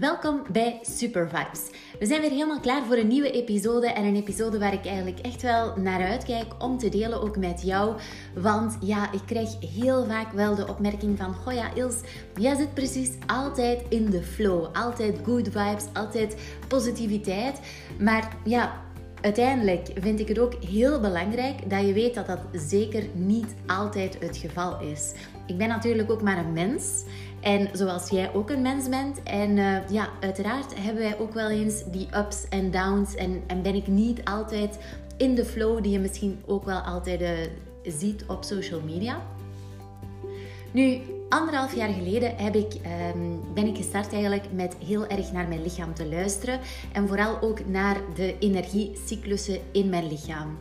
welkom bij Super Vibes. We zijn weer helemaal klaar voor een nieuwe episode en een episode waar ik eigenlijk echt wel naar uitkijk om te delen ook met jou. Want ja, ik krijg heel vaak wel de opmerking van, goh ja Ils, jij zit precies altijd in de flow. Altijd good vibes, altijd positiviteit. Maar ja, Uiteindelijk vind ik het ook heel belangrijk dat je weet dat dat zeker niet altijd het geval is. Ik ben natuurlijk ook maar een mens. En zoals jij ook een mens bent. En eh, ja, uiteraard hebben wij ook wel eens die ups en downs. En, en ben ik niet altijd in de flow die je misschien ook wel altijd uh, ziet op social media. Nu, Anderhalf jaar geleden heb ik, um, ben ik gestart eigenlijk met heel erg naar mijn lichaam te luisteren. En vooral ook naar de energiecyclussen in mijn lichaam.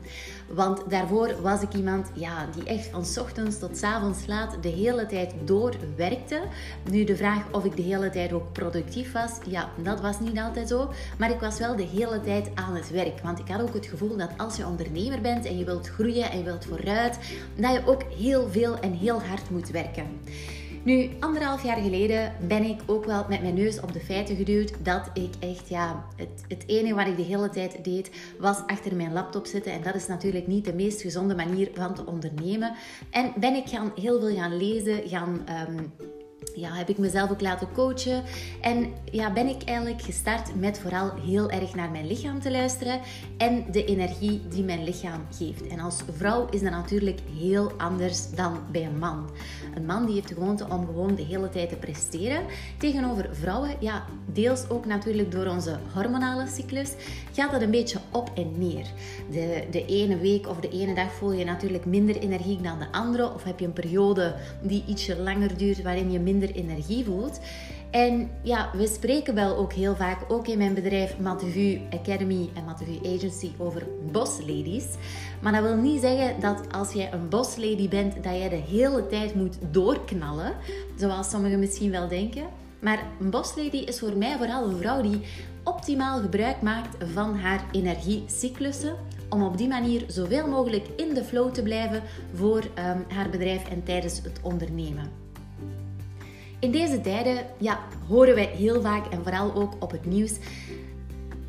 Want daarvoor was ik iemand ja, die echt van ochtends tot avonds laat de hele tijd doorwerkte. Nu de vraag of ik de hele tijd ook productief was, ja, dat was niet altijd zo. Maar ik was wel de hele tijd aan het werk. Want ik had ook het gevoel dat als je ondernemer bent en je wilt groeien en je wilt vooruit, dat je ook heel veel en heel hard moet werken. Nu, anderhalf jaar geleden ben ik ook wel met mijn neus op de feiten geduwd dat ik echt, ja, het, het enige wat ik de hele tijd deed was achter mijn laptop zitten. En dat is natuurlijk niet de meest gezonde manier van te ondernemen. En ben ik gaan, heel veel gaan lezen, gaan um, ja, heb ik mezelf ook laten coachen. En ja, ben ik eigenlijk gestart met vooral heel erg naar mijn lichaam te luisteren en de energie die mijn lichaam geeft. En als vrouw is dat natuurlijk heel anders dan bij een man. Een man die heeft de gewoonte om gewoon de hele tijd te presteren. Tegenover vrouwen, ja, deels ook natuurlijk door onze hormonale cyclus, gaat dat een beetje op en neer. De, de ene week of de ene dag voel je natuurlijk minder energie dan de andere. Of heb je een periode die ietsje langer duurt waarin je minder energie voelt. En ja, we spreken wel ook heel vaak, ook in mijn bedrijf Matevu Academy en Matevu Agency, over boss ladies. Maar dat wil niet zeggen dat als jij een boss lady bent, dat jij de hele tijd moet doorknallen, zoals sommigen misschien wel denken. Maar een boss lady is voor mij vooral een vrouw die optimaal gebruik maakt van haar energiecyclussen, om op die manier zoveel mogelijk in de flow te blijven voor um, haar bedrijf en tijdens het ondernemen. In deze tijden ja, horen wij heel vaak en vooral ook op het nieuws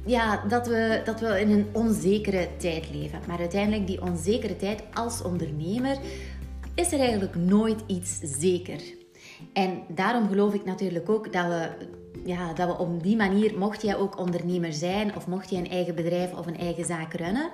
ja, dat, we, dat we in een onzekere tijd leven. Maar uiteindelijk, die onzekere tijd als ondernemer, is er eigenlijk nooit iets zeker. En daarom geloof ik natuurlijk ook dat we ja, dat we op die manier, mocht jij ook ondernemer zijn of mocht je een eigen bedrijf of een eigen zaak runnen,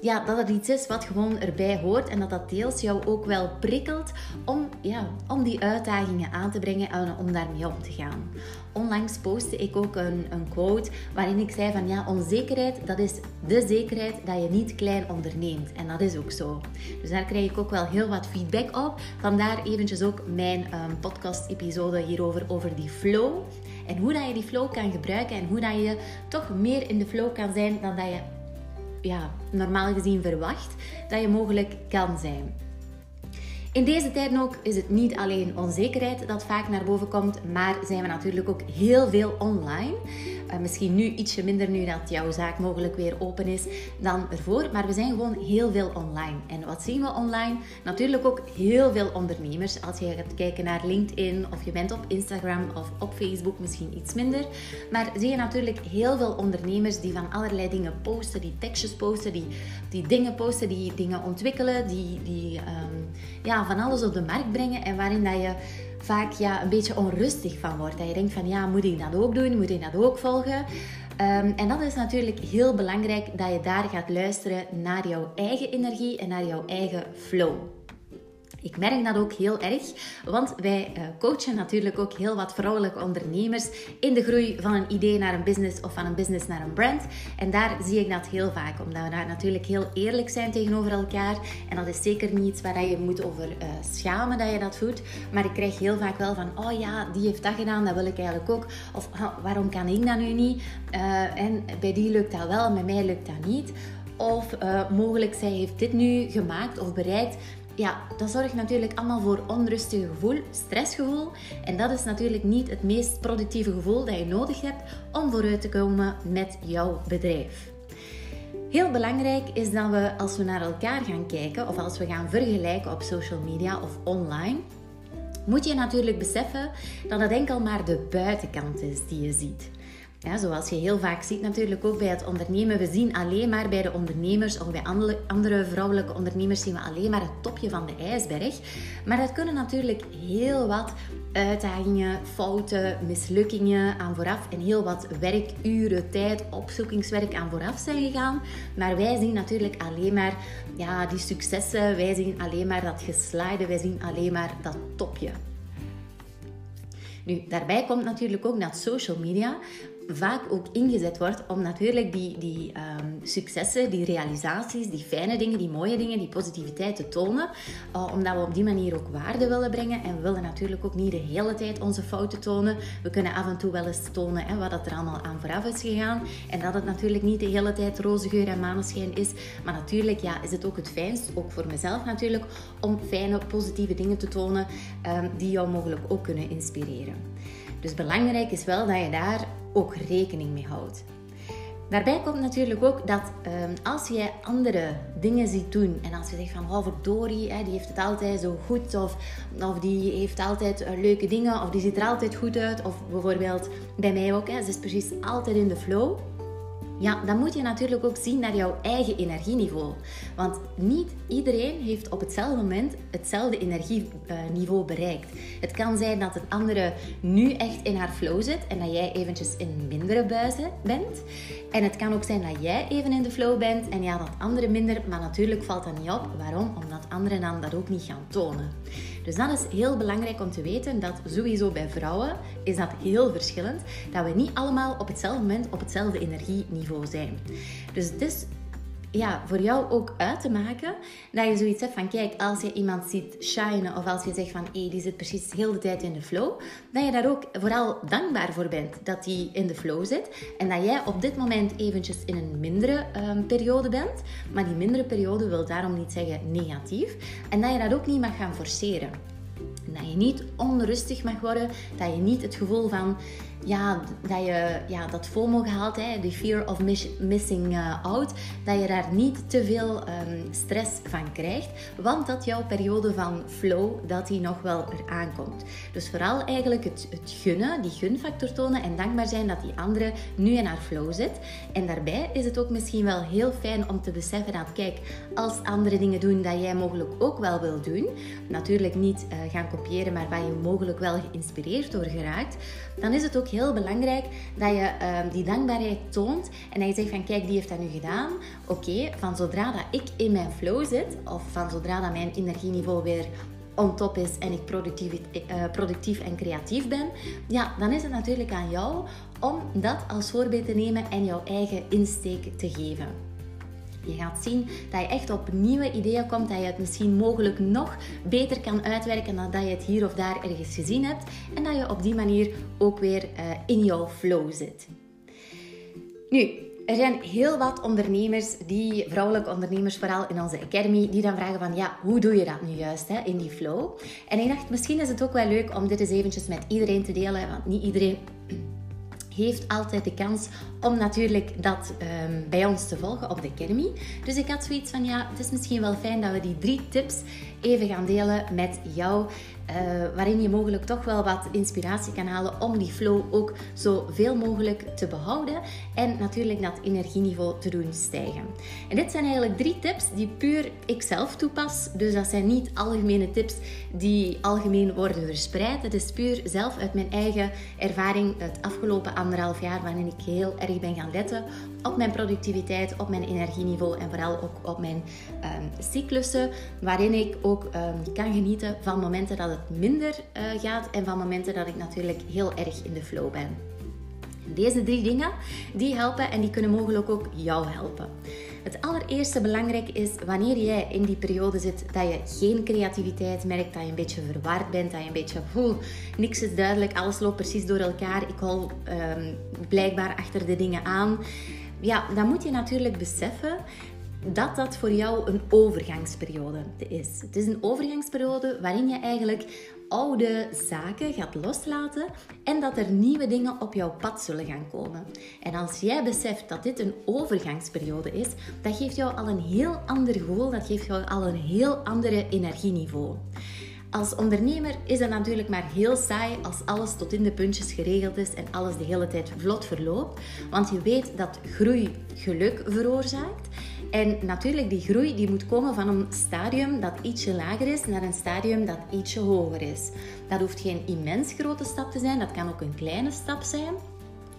ja, dat het iets is wat gewoon erbij hoort en dat dat deels jou ook wel prikkelt om, ja, om die uitdagingen aan te brengen en om daarmee om te gaan. Onlangs postte ik ook een, een quote waarin ik zei van ja, onzekerheid, dat is de zekerheid dat je niet klein onderneemt. En dat is ook zo. Dus daar krijg ik ook wel heel wat feedback op. Vandaar eventjes ook mijn um, podcast-episode hierover, over die flow. En hoe dat je die flow kan gebruiken en hoe dat je toch meer in de flow kan zijn dan dat je ja, normaal gezien verwacht dat je mogelijk kan zijn. In deze tijd ook is het niet alleen onzekerheid dat vaak naar boven komt, maar zijn we natuurlijk ook heel veel online. Uh, misschien nu ietsje minder nu dat jouw zaak mogelijk weer open is dan ervoor, maar we zijn gewoon heel veel online. En wat zien we online? Natuurlijk ook heel veel ondernemers. Als je gaat kijken naar LinkedIn of je bent op Instagram of op Facebook misschien iets minder, maar zie je natuurlijk heel veel ondernemers die van allerlei dingen posten, die tekstjes posten, die, die dingen posten, die dingen ontwikkelen, die, die um, ja, van alles op de markt brengen en waarin dat je vaak ja, een beetje onrustig van wordt. Dat je denkt van ja, moet ik dat ook doen? Moet ik dat ook volgen? Um, en dat is natuurlijk heel belangrijk dat je daar gaat luisteren naar jouw eigen energie en naar jouw eigen flow. Ik merk dat ook heel erg, want wij uh, coachen natuurlijk ook heel wat vrouwelijke ondernemers in de groei van een idee naar een business of van een business naar een brand. En daar zie ik dat heel vaak, omdat we daar natuurlijk heel eerlijk zijn tegenover elkaar. En dat is zeker niet iets waar je moet over uh, schamen dat je dat doet. Maar ik krijg heel vaak wel van, oh ja, die heeft dat gedaan, dat wil ik eigenlijk ook. Of oh, waarom kan ik dat nu niet? Uh, en bij die lukt dat wel, bij mij lukt dat niet. Of mogelijk zij heeft dit nu gemaakt of bereikt ja, dat zorgt natuurlijk allemaal voor onrustig gevoel, stressgevoel. En dat is natuurlijk niet het meest productieve gevoel dat je nodig hebt om vooruit te komen met jouw bedrijf. Heel belangrijk is dat we als we naar elkaar gaan kijken of als we gaan vergelijken op social media of online, moet je natuurlijk beseffen dat het enkel maar de buitenkant is die je ziet. Ja, zoals je heel vaak ziet natuurlijk ook bij het ondernemen. We zien alleen maar bij de ondernemers of bij andere vrouwelijke ondernemers zien we alleen maar het topje van de ijsberg. Maar dat kunnen natuurlijk heel wat uitdagingen, fouten, mislukkingen aan vooraf en heel wat werkuren, tijd, opzoekingswerk aan vooraf zijn gegaan. Maar wij zien natuurlijk alleen maar ja, die successen, wij zien alleen maar dat geslide, wij zien alleen maar dat topje. Nu, daarbij komt natuurlijk ook dat social media vaak ook ingezet wordt om natuurlijk die, die ehm, successen, die realisaties, die fijne dingen, die mooie dingen, die positiviteit te tonen. Uh, omdat we op die manier ook waarde willen brengen. En we willen natuurlijk ook niet de hele tijd onze fouten tonen. We kunnen af en toe wel eens tonen hè, wat er allemaal aan vooraf is gegaan. En dat het natuurlijk niet de hele tijd roze geur en maneschijn is. Maar natuurlijk ja, is het ook het fijnst, ook voor mezelf natuurlijk, om fijne, positieve dingen te tonen um, die jou mogelijk ook kunnen inspireren. Dus belangrijk is wel dat je daar ook rekening mee houdt. Daarbij komt natuurlijk ook dat ehm, als jij andere dingen ziet doen en als je zegt van oh verdorie, hè, die heeft het altijd zo goed of, of die heeft altijd uh, leuke dingen of die ziet er altijd goed uit of bijvoorbeeld bij mij ook, hè, ze is precies altijd in de flow ja, dan moet je natuurlijk ook zien naar jouw eigen energieniveau. Want niet iedereen heeft op hetzelfde moment hetzelfde energieniveau bereikt. Het kan zijn dat een andere nu echt in haar flow zit en dat jij eventjes in mindere buizen bent. En het kan ook zijn dat jij even in de flow bent en ja, dat andere minder. Maar natuurlijk valt dat niet op. Waarom? Omdat anderen dan dat ook niet gaan tonen. Dus dat is heel belangrijk om te weten dat sowieso bij vrouwen is dat heel verschillend. Dat we niet allemaal op hetzelfde moment op hetzelfde energieniveau zijn. Dus het is ja, voor jou ook uit te maken dat je zoiets hebt van kijk, als je iemand ziet shinen of als je zegt van hé, die zit precies heel de tijd in de flow, dat je daar ook vooral dankbaar voor bent dat die in de flow zit en dat jij op dit moment eventjes in een mindere um, periode bent, maar die mindere periode wil daarom niet zeggen negatief en dat je dat ook niet mag gaan forceren. Dat je niet onrustig mag worden, dat je niet het gevoel van ja, dat je ja, dat FOMO gehaald, hè, die fear of missing uh, out, dat je daar niet te veel um, stress van krijgt, want dat jouw periode van flow, dat die nog wel eraan komt. Dus vooral eigenlijk het, het gunnen, die gunfactor tonen en dankbaar zijn dat die andere nu in haar flow zit. En daarbij is het ook misschien wel heel fijn om te beseffen dat, kijk, als andere dingen doen dat jij mogelijk ook wel wil doen, natuurlijk niet uh, gaan kopiëren, maar waar je mogelijk wel geïnspireerd door geraakt, dan is het ook heel belangrijk dat je uh, die dankbaarheid toont en dat je zegt van kijk, die heeft dat nu gedaan. Oké, van zodra dat ik in mijn flow zit of van zodra dat mijn energieniveau weer on top is en ik productief, uh, productief en creatief ben, ja, dan is het natuurlijk aan jou om dat als voorbeeld te nemen en jouw eigen insteek te geven. Je gaat zien dat je echt op nieuwe ideeën komt, dat je het misschien mogelijk nog beter kan uitwerken dan dat je het hier of daar ergens gezien hebt. En dat je op die manier ook weer uh, in jouw flow zit. Nu, er zijn heel wat ondernemers, die, vrouwelijke ondernemers vooral in onze academy, die dan vragen van ja, hoe doe je dat nu juist hè, in die flow? En ik dacht, misschien is het ook wel leuk om dit eens eventjes met iedereen te delen, want niet iedereen heeft altijd de kans om natuurlijk dat um, bij ons te volgen op de Academy. Dus ik had zoiets van, ja, het is misschien wel fijn dat we die drie tips even gaan delen met jou. Uh, waarin je mogelijk toch wel wat inspiratie kan halen om die flow ook zoveel mogelijk te behouden. En natuurlijk dat energieniveau te doen stijgen. En dit zijn eigenlijk drie tips die puur ik zelf toepas. Dus dat zijn niet algemene tips die algemeen worden verspreid. Het is puur zelf uit mijn eigen ervaring het afgelopen anderhalf jaar waarin ik heel erg ben gaan letten op mijn productiviteit, op mijn energieniveau en vooral ook op mijn um, cyclussen, waarin ik ook um, kan genieten van momenten dat het minder uh, gaat en van momenten dat ik natuurlijk heel erg in de flow ben. Deze drie dingen die helpen en die kunnen mogelijk ook jou helpen. Het allereerste belangrijk is wanneer jij in die periode zit dat je geen creativiteit merkt, dat je een beetje verward bent, dat je een beetje voel, niks is duidelijk, alles loopt precies door elkaar, ik hol um, blijkbaar achter de dingen aan. Ja, dan moet je natuurlijk beseffen dat dat voor jou een overgangsperiode is. Het is een overgangsperiode waarin je eigenlijk oude zaken gaat loslaten en dat er nieuwe dingen op jouw pad zullen gaan komen. En als jij beseft dat dit een overgangsperiode is, dat geeft jou al een heel ander gevoel, dat geeft jou al een heel andere energieniveau. Als ondernemer is het natuurlijk maar heel saai als alles tot in de puntjes geregeld is en alles de hele tijd vlot verloopt. Want je weet dat groei geluk veroorzaakt. En natuurlijk, die groei die moet komen van een stadium dat ietsje lager is naar een stadium dat ietsje hoger is. Dat hoeft geen immens grote stap te zijn, dat kan ook een kleine stap zijn.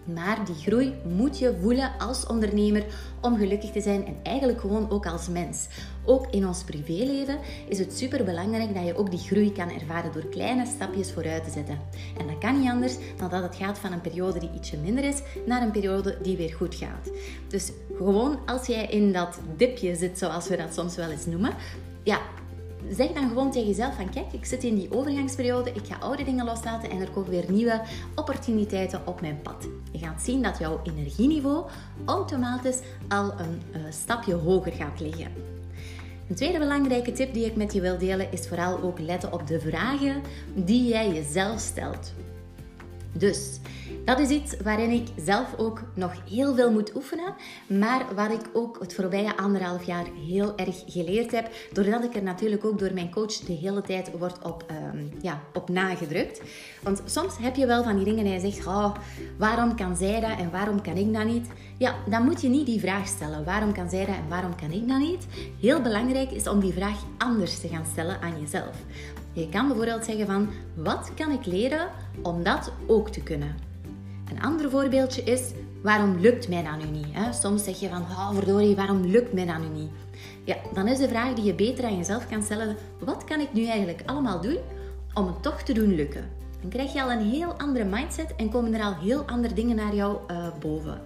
Maar die groei moet je voelen als ondernemer om gelukkig te zijn en eigenlijk gewoon ook als mens. Ook in ons privéleven is het super belangrijk dat je ook die groei kan ervaren door kleine stapjes vooruit te zetten. En dat kan niet anders dan dat het gaat van een periode die ietsje minder is naar een periode die weer goed gaat. Dus gewoon als jij in dat dipje zit, zoals we dat soms wel eens noemen, ja, zeg dan gewoon tegen jezelf van kijk, ik zit in die overgangsperiode, ik ga oude dingen loslaten en er komen weer nieuwe opportuniteiten op mijn pad. Je gaat zien dat jouw energieniveau automatisch al een uh, stapje hoger gaat liggen. Een tweede belangrijke tip die ik met je wil delen is vooral ook letten op de vragen die jij jezelf stelt. Dus dat is iets waarin ik zelf ook nog heel veel moet oefenen, maar wat ik ook het voorbije anderhalf jaar heel erg geleerd heb, doordat ik er natuurlijk ook door mijn coach de hele tijd wordt op, um, ja, op nagedrukt. Want soms heb je wel van die dingen en je zegt, oh, waarom kan zij dat en waarom kan ik dat niet? Ja, dan moet je niet die vraag stellen, waarom kan zij dat en waarom kan ik dat niet? Heel belangrijk is om die vraag anders te gaan stellen aan jezelf. Je kan bijvoorbeeld zeggen van, wat kan ik leren om dat ook te kunnen? Een ander voorbeeldje is, waarom lukt mij dat nu niet? Soms zeg je van, oh verdorie, waarom lukt mij dat nu niet? Ja, dan is de vraag die je beter aan jezelf kan stellen, wat kan ik nu eigenlijk allemaal doen om het toch te doen lukken? Dan krijg je al een heel andere mindset en komen er al heel andere dingen naar jou uh, boven.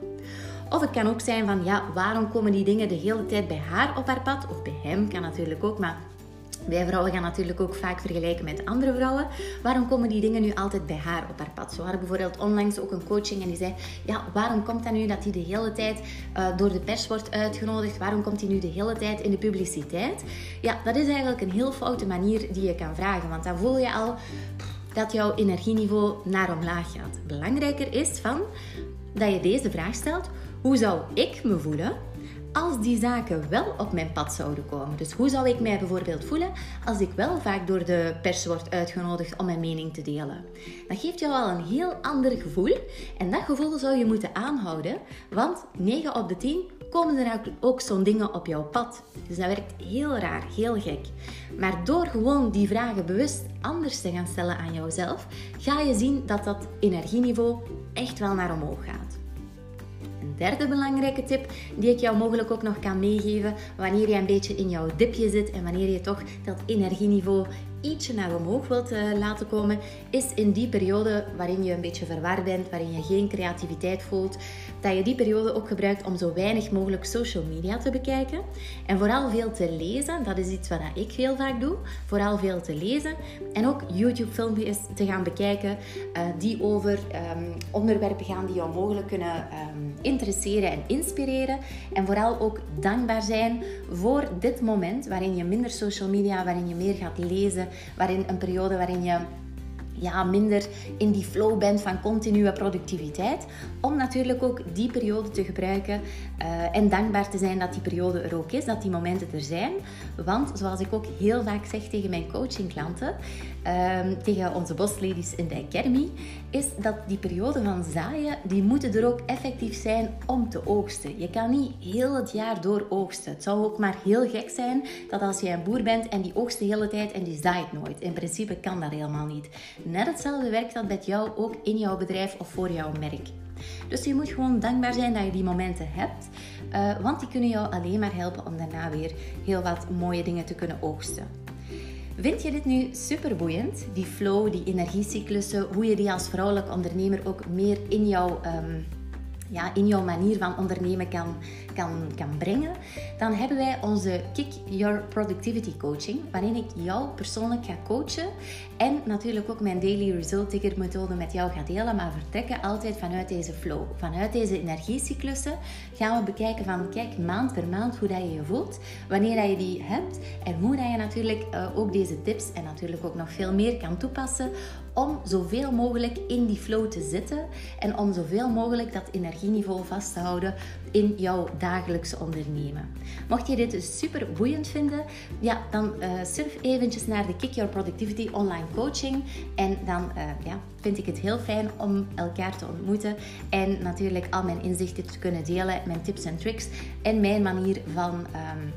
Of het kan ook zijn van, ja, waarom komen die dingen de hele tijd bij haar op haar pad? Of bij hem, kan natuurlijk ook, maar wij vrouwen gaan natuurlijk ook vaak vergelijken met andere vrouwen. Waarom komen die dingen nu altijd bij haar op haar pad? Zo hadden bijvoorbeeld onlangs ook een coaching en die zei: Ja, waarom komt dat nu dat hij de hele tijd uh, door de pers wordt uitgenodigd? Waarom komt hij nu de hele tijd in de publiciteit? Ja, dat is eigenlijk een heel foute manier die je kan vragen. Want dan voel je al dat jouw energieniveau naar omlaag gaat. Belangrijker is van dat je deze vraag stelt: Hoe zou ik me voelen als die zaken wel op mijn pad zouden komen. Dus hoe zou ik mij bijvoorbeeld voelen als ik wel vaak door de pers word uitgenodigd om mijn mening te delen? Dat geeft jou al een heel ander gevoel en dat gevoel zou je moeten aanhouden, want 9 op de 10 komen er ook zo'n dingen op jouw pad. Dus dat werkt heel raar, heel gek. Maar door gewoon die vragen bewust anders te gaan stellen aan jouzelf, ga je zien dat dat energieniveau echt wel naar omhoog gaat. Een derde belangrijke tip die ik jou mogelijk ook nog kan meegeven. Wanneer je een beetje in jouw dipje zit en wanneer je toch dat energieniveau ietsje naar omhoog wilt uh, laten komen, is in die periode waarin je een beetje verward bent, waarin je geen creativiteit voelt, dat je die periode ook gebruikt om zo weinig mogelijk social media te bekijken. En vooral veel te lezen, dat is iets wat ik heel vaak doe. Vooral veel te lezen en ook YouTube-filmpjes te gaan bekijken uh, die over um, onderwerpen gaan die jou mogelijk kunnen um, interesseren en inspireren. En vooral ook dankbaar zijn voor dit moment waarin je minder social media, waarin je meer gaat lezen, waarin een periode waarin je ja, minder in die flow bent van continue productiviteit. Om natuurlijk ook die periode te gebruiken uh, en dankbaar te zijn dat die periode er ook is, dat die momenten er zijn. Want zoals ik ook heel vaak zeg tegen mijn coachingklanten, uh, tegen onze bosladies in de Academy, is dat die periode van zaaien, die moeten er ook effectief zijn om te oogsten. Je kan niet heel het jaar door oogsten. Het zou ook maar heel gek zijn dat als je een boer bent en die oogst de hele tijd en die zaait nooit. In principe kan dat helemaal niet. Net hetzelfde werkt dat met jou ook in jouw bedrijf of voor jouw merk. Dus je moet gewoon dankbaar zijn dat je die momenten hebt, uh, want die kunnen jou alleen maar helpen om daarna weer heel wat mooie dingen te kunnen oogsten. Vind je dit nu super boeiend? Die flow, die energiecyclussen, hoe je die als vrouwelijk ondernemer ook meer in jouw um, ja, in jouw manier van ondernemen kan, kan, kan brengen, dan hebben wij onze Kick Your Productivity Coaching, waarin ik jou persoonlijk ga coachen en natuurlijk ook mijn Daily Result Ticker methode met jou ga delen, maar vertrekken altijd vanuit deze flow. Vanuit deze energiecyclussen gaan we bekijken van, kijk, maand per maand hoe dat je je voelt, wanneer dat je die hebt en hoe dat je natuurlijk uh, ook deze tips en natuurlijk ook nog veel meer kan toepassen om zoveel mogelijk in die flow te zitten en om zoveel mogelijk dat energie energieniveau vast te houden in jouw dagelijkse ondernemen. Mocht je dit dus super boeiend vinden, ja, dan uh, surf eventjes naar de Kick Your Productivity online coaching. En dan uh, ja, vind ik het heel fijn om elkaar te ontmoeten en natuurlijk al mijn inzichten te kunnen delen, mijn tips en tricks en mijn manier van um,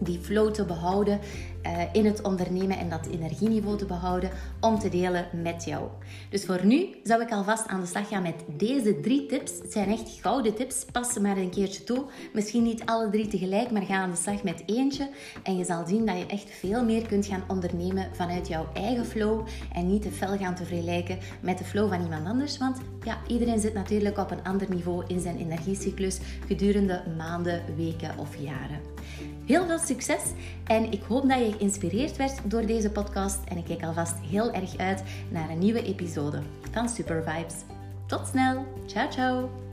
die flow te behouden in het ondernemen en dat energieniveau te behouden om te delen met jou. Dus voor nu zou ik alvast aan de slag gaan met deze drie tips. Het zijn echt gouden tips, pas ze maar een keertje toe. Misschien niet alle drie tegelijk, maar ga aan de slag met eentje. En je zal zien dat je echt veel meer kunt gaan ondernemen vanuit jouw eigen flow en niet te fel gaan te vergelijken met de flow van iemand anders. Want ja, iedereen zit natuurlijk op een ander niveau in zijn energiecyclus gedurende maanden, weken of jaren. Heel veel succes en ik hoop dat je geïnspireerd werd door deze podcast en ik kijk alvast heel erg uit naar een nieuwe episode van Super Vibes. Tot snel. Ciao ciao.